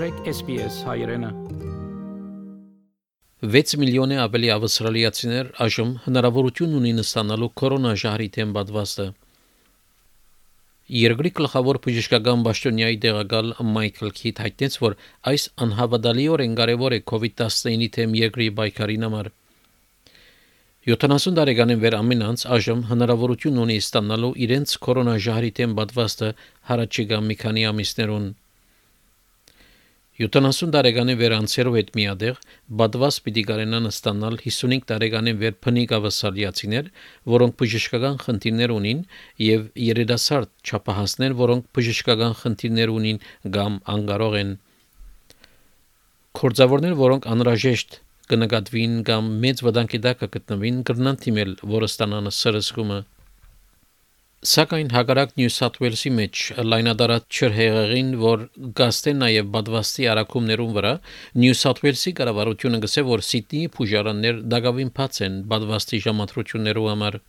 մտրեք SPS հայրենը 6 միլիոնի ավելի ավստրալիացիներ այժմ հնարավորություն ունին ստանալու կորոնաժահրի դեմ պատվաստը։ Երկրի գլխավոր բժշկական պաշտոնյայի տեղակալ Մայքլ Քիթ հայտնեց, որ այս անհավատալիորեն կարևոր է COVID-19-ի դեմ երկրի պայքարին համար։ 70 տարեկանին վեր ամեն անց այժմ հնարավորություն ունի ստանալու իրենց կորոնաժահրի դեմ պատվաստը հարաճիգա մի քանի ամիսներուն 70 տարեկանին վեր անցերով հետ միադեղ պատվաստ պիտի կարենան ստանալ 55 տարեկանին վեր փնիկ ավասալիացիներ, որոնք բժշկական խնդիրներ ունին, եւ երիտասարդ չափահասներ, որոնք բժշկական խնդիրներ ունին կամ անկարող են։ Կորձավորներ, որոնք անհրաժեշտ կնկատվին կամ մեծ վտանգի տակ կգտնվին կրնան թիմել, որը ստանան սրսկումը։ Սակայն հակառակ Նյու Սաթ Ուելսի մեջ լայնադարած չրհեղեղին, որ գաստե նաև բադվաստի արակումներուն վրա, Նյու Սաթ Ուելսի կառավարությունը գսե որ Սիդնեի փուժարաններ դակավին բաց են բադվաստի ժամանտրություններու համար։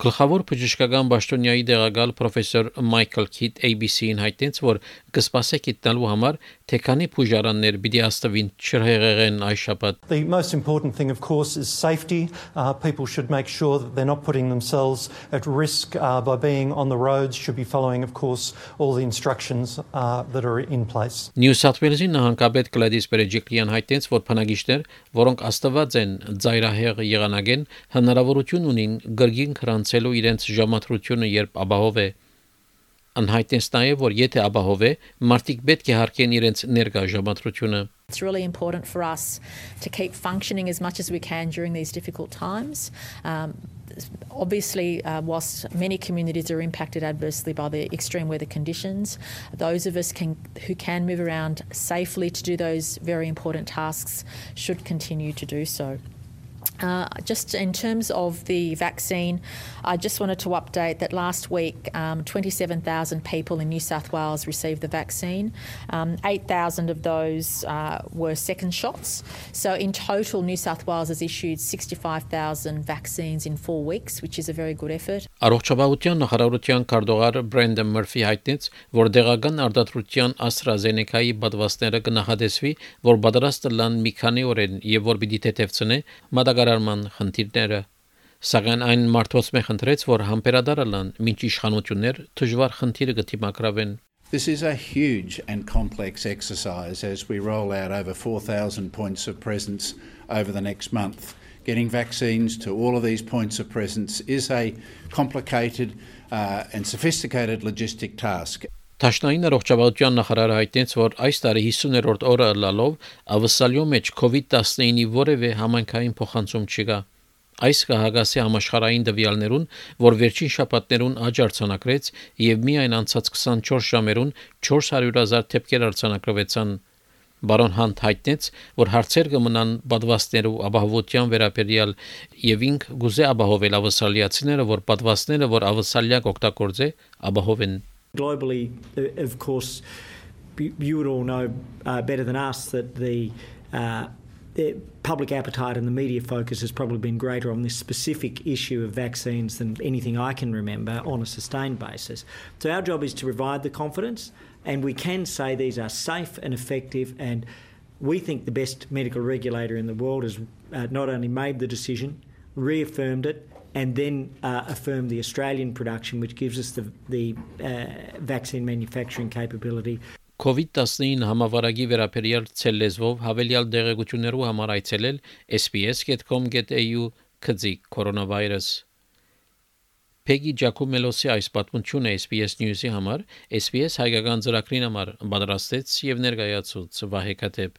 Գլխավոր բժշկական բաշտոնյայի դեղակալ պրոֆեսոր Մայքլ Քիթ ABC-ին հայտնեց, որ կսպասեք իտնալու համար թե քանի փուժարաններ պիտի աստվին չհեղեղեն այս շաբաթ։ The most important thing of course is safety. Uh, people should make sure that they're not putting themselves at risk uh, by being on the roads, should be following of course all the instructions uh, that are in place. Նյու Սաթ Ուելսի նահանգապետ Գլադիս Բերեջիկլիան հայտնեց, որ փնագիչներ, որոնք աստված են ծայրահեղ եղանակեն, հնարավորություն ունին գրգին քրանց մնացելու իրենց ժամադրությունը երբ ապահով է անհայտես նաև որ եթե ապահով է մարդիկ պետք է հարկեն իրենց ներկա ժամադրությունը It's really important for us to keep functioning as much as we can during these difficult times. Um, obviously, uh, whilst many communities are impacted adversely by the extreme weather conditions, those of us can, who can move around safely to do those very important tasks should continue to do so. Uh, just in terms of the vaccine, I just wanted to update that last week um, 27,000 people in New South Wales received the vaccine. Um, 8,000 of those uh, were second shots. So, in total, New South Wales has issued 65,000 vaccines in four weeks, which is a very good effort. Առողջապահության նախարարության Մըրֆի հայտնեց, որ դեղական պատվաստները որ պատրաստ մի քանի օրեն եւ որ պիտի կիրառման խնդիրները, սակայն այն մարդոց մե խնդրեց, որ համբերադար լան, ինչ իշխանություններ դժվար խնդիրը կդիմակրավեն։ This is a huge and complex exercise as we roll out over 4,000 points of presence over the next month. Getting vaccines to all of these points of presence is a complicated uh, and sophisticated logistic task. Տաշնային առողջապահության նախարարը հայտնեց, որ այս տարի 50-րդ օրը լալով ավսալյո մեջ COVID-19-ի որևէ համանքային փոխանցում չկա։ Այս կհագասի համաշխարհային դվյալներուն, որ վերջին շաբաթներուն աճ արձանագրեց եւ միայն անցած 24 ժամերուն 400.000 թեփքեր արձանագրվեցան։ Բարոն Հանտ հայտնեց, որ հարցեր կմնան պատվաստներու ապահովության վերաբերյալ եւ ինք գուզե ապահովել ավսալիացիները, որ պատվաստները, որ ավսալյակ օգտագործե, ապահովեն Globally, uh, of course, you would all know uh, better than us that the uh, public appetite and the media focus has probably been greater on this specific issue of vaccines than anything I can remember on a sustained basis. So our job is to provide the confidence, and we can say these are safe and effective. And we think the best medical regulator in the world has uh, not only made the decision, reaffirmed it, and then uh, affirm the Australian production, which gives us the, the uh, vaccine manufacturing capability. COVID-19 համավարակի վերաբերյալ ցելեզվով հավելյալ դեղեցություններով համար այցելել sps.com.au քծիկ կորոնավիրուս Պեգի Ջակոմելոսի այս պատմությունը SPS News-ի համար SPS հայկական ծրագրին համար պատրաստեց եւ ներկայացուց Վահե Կատեփ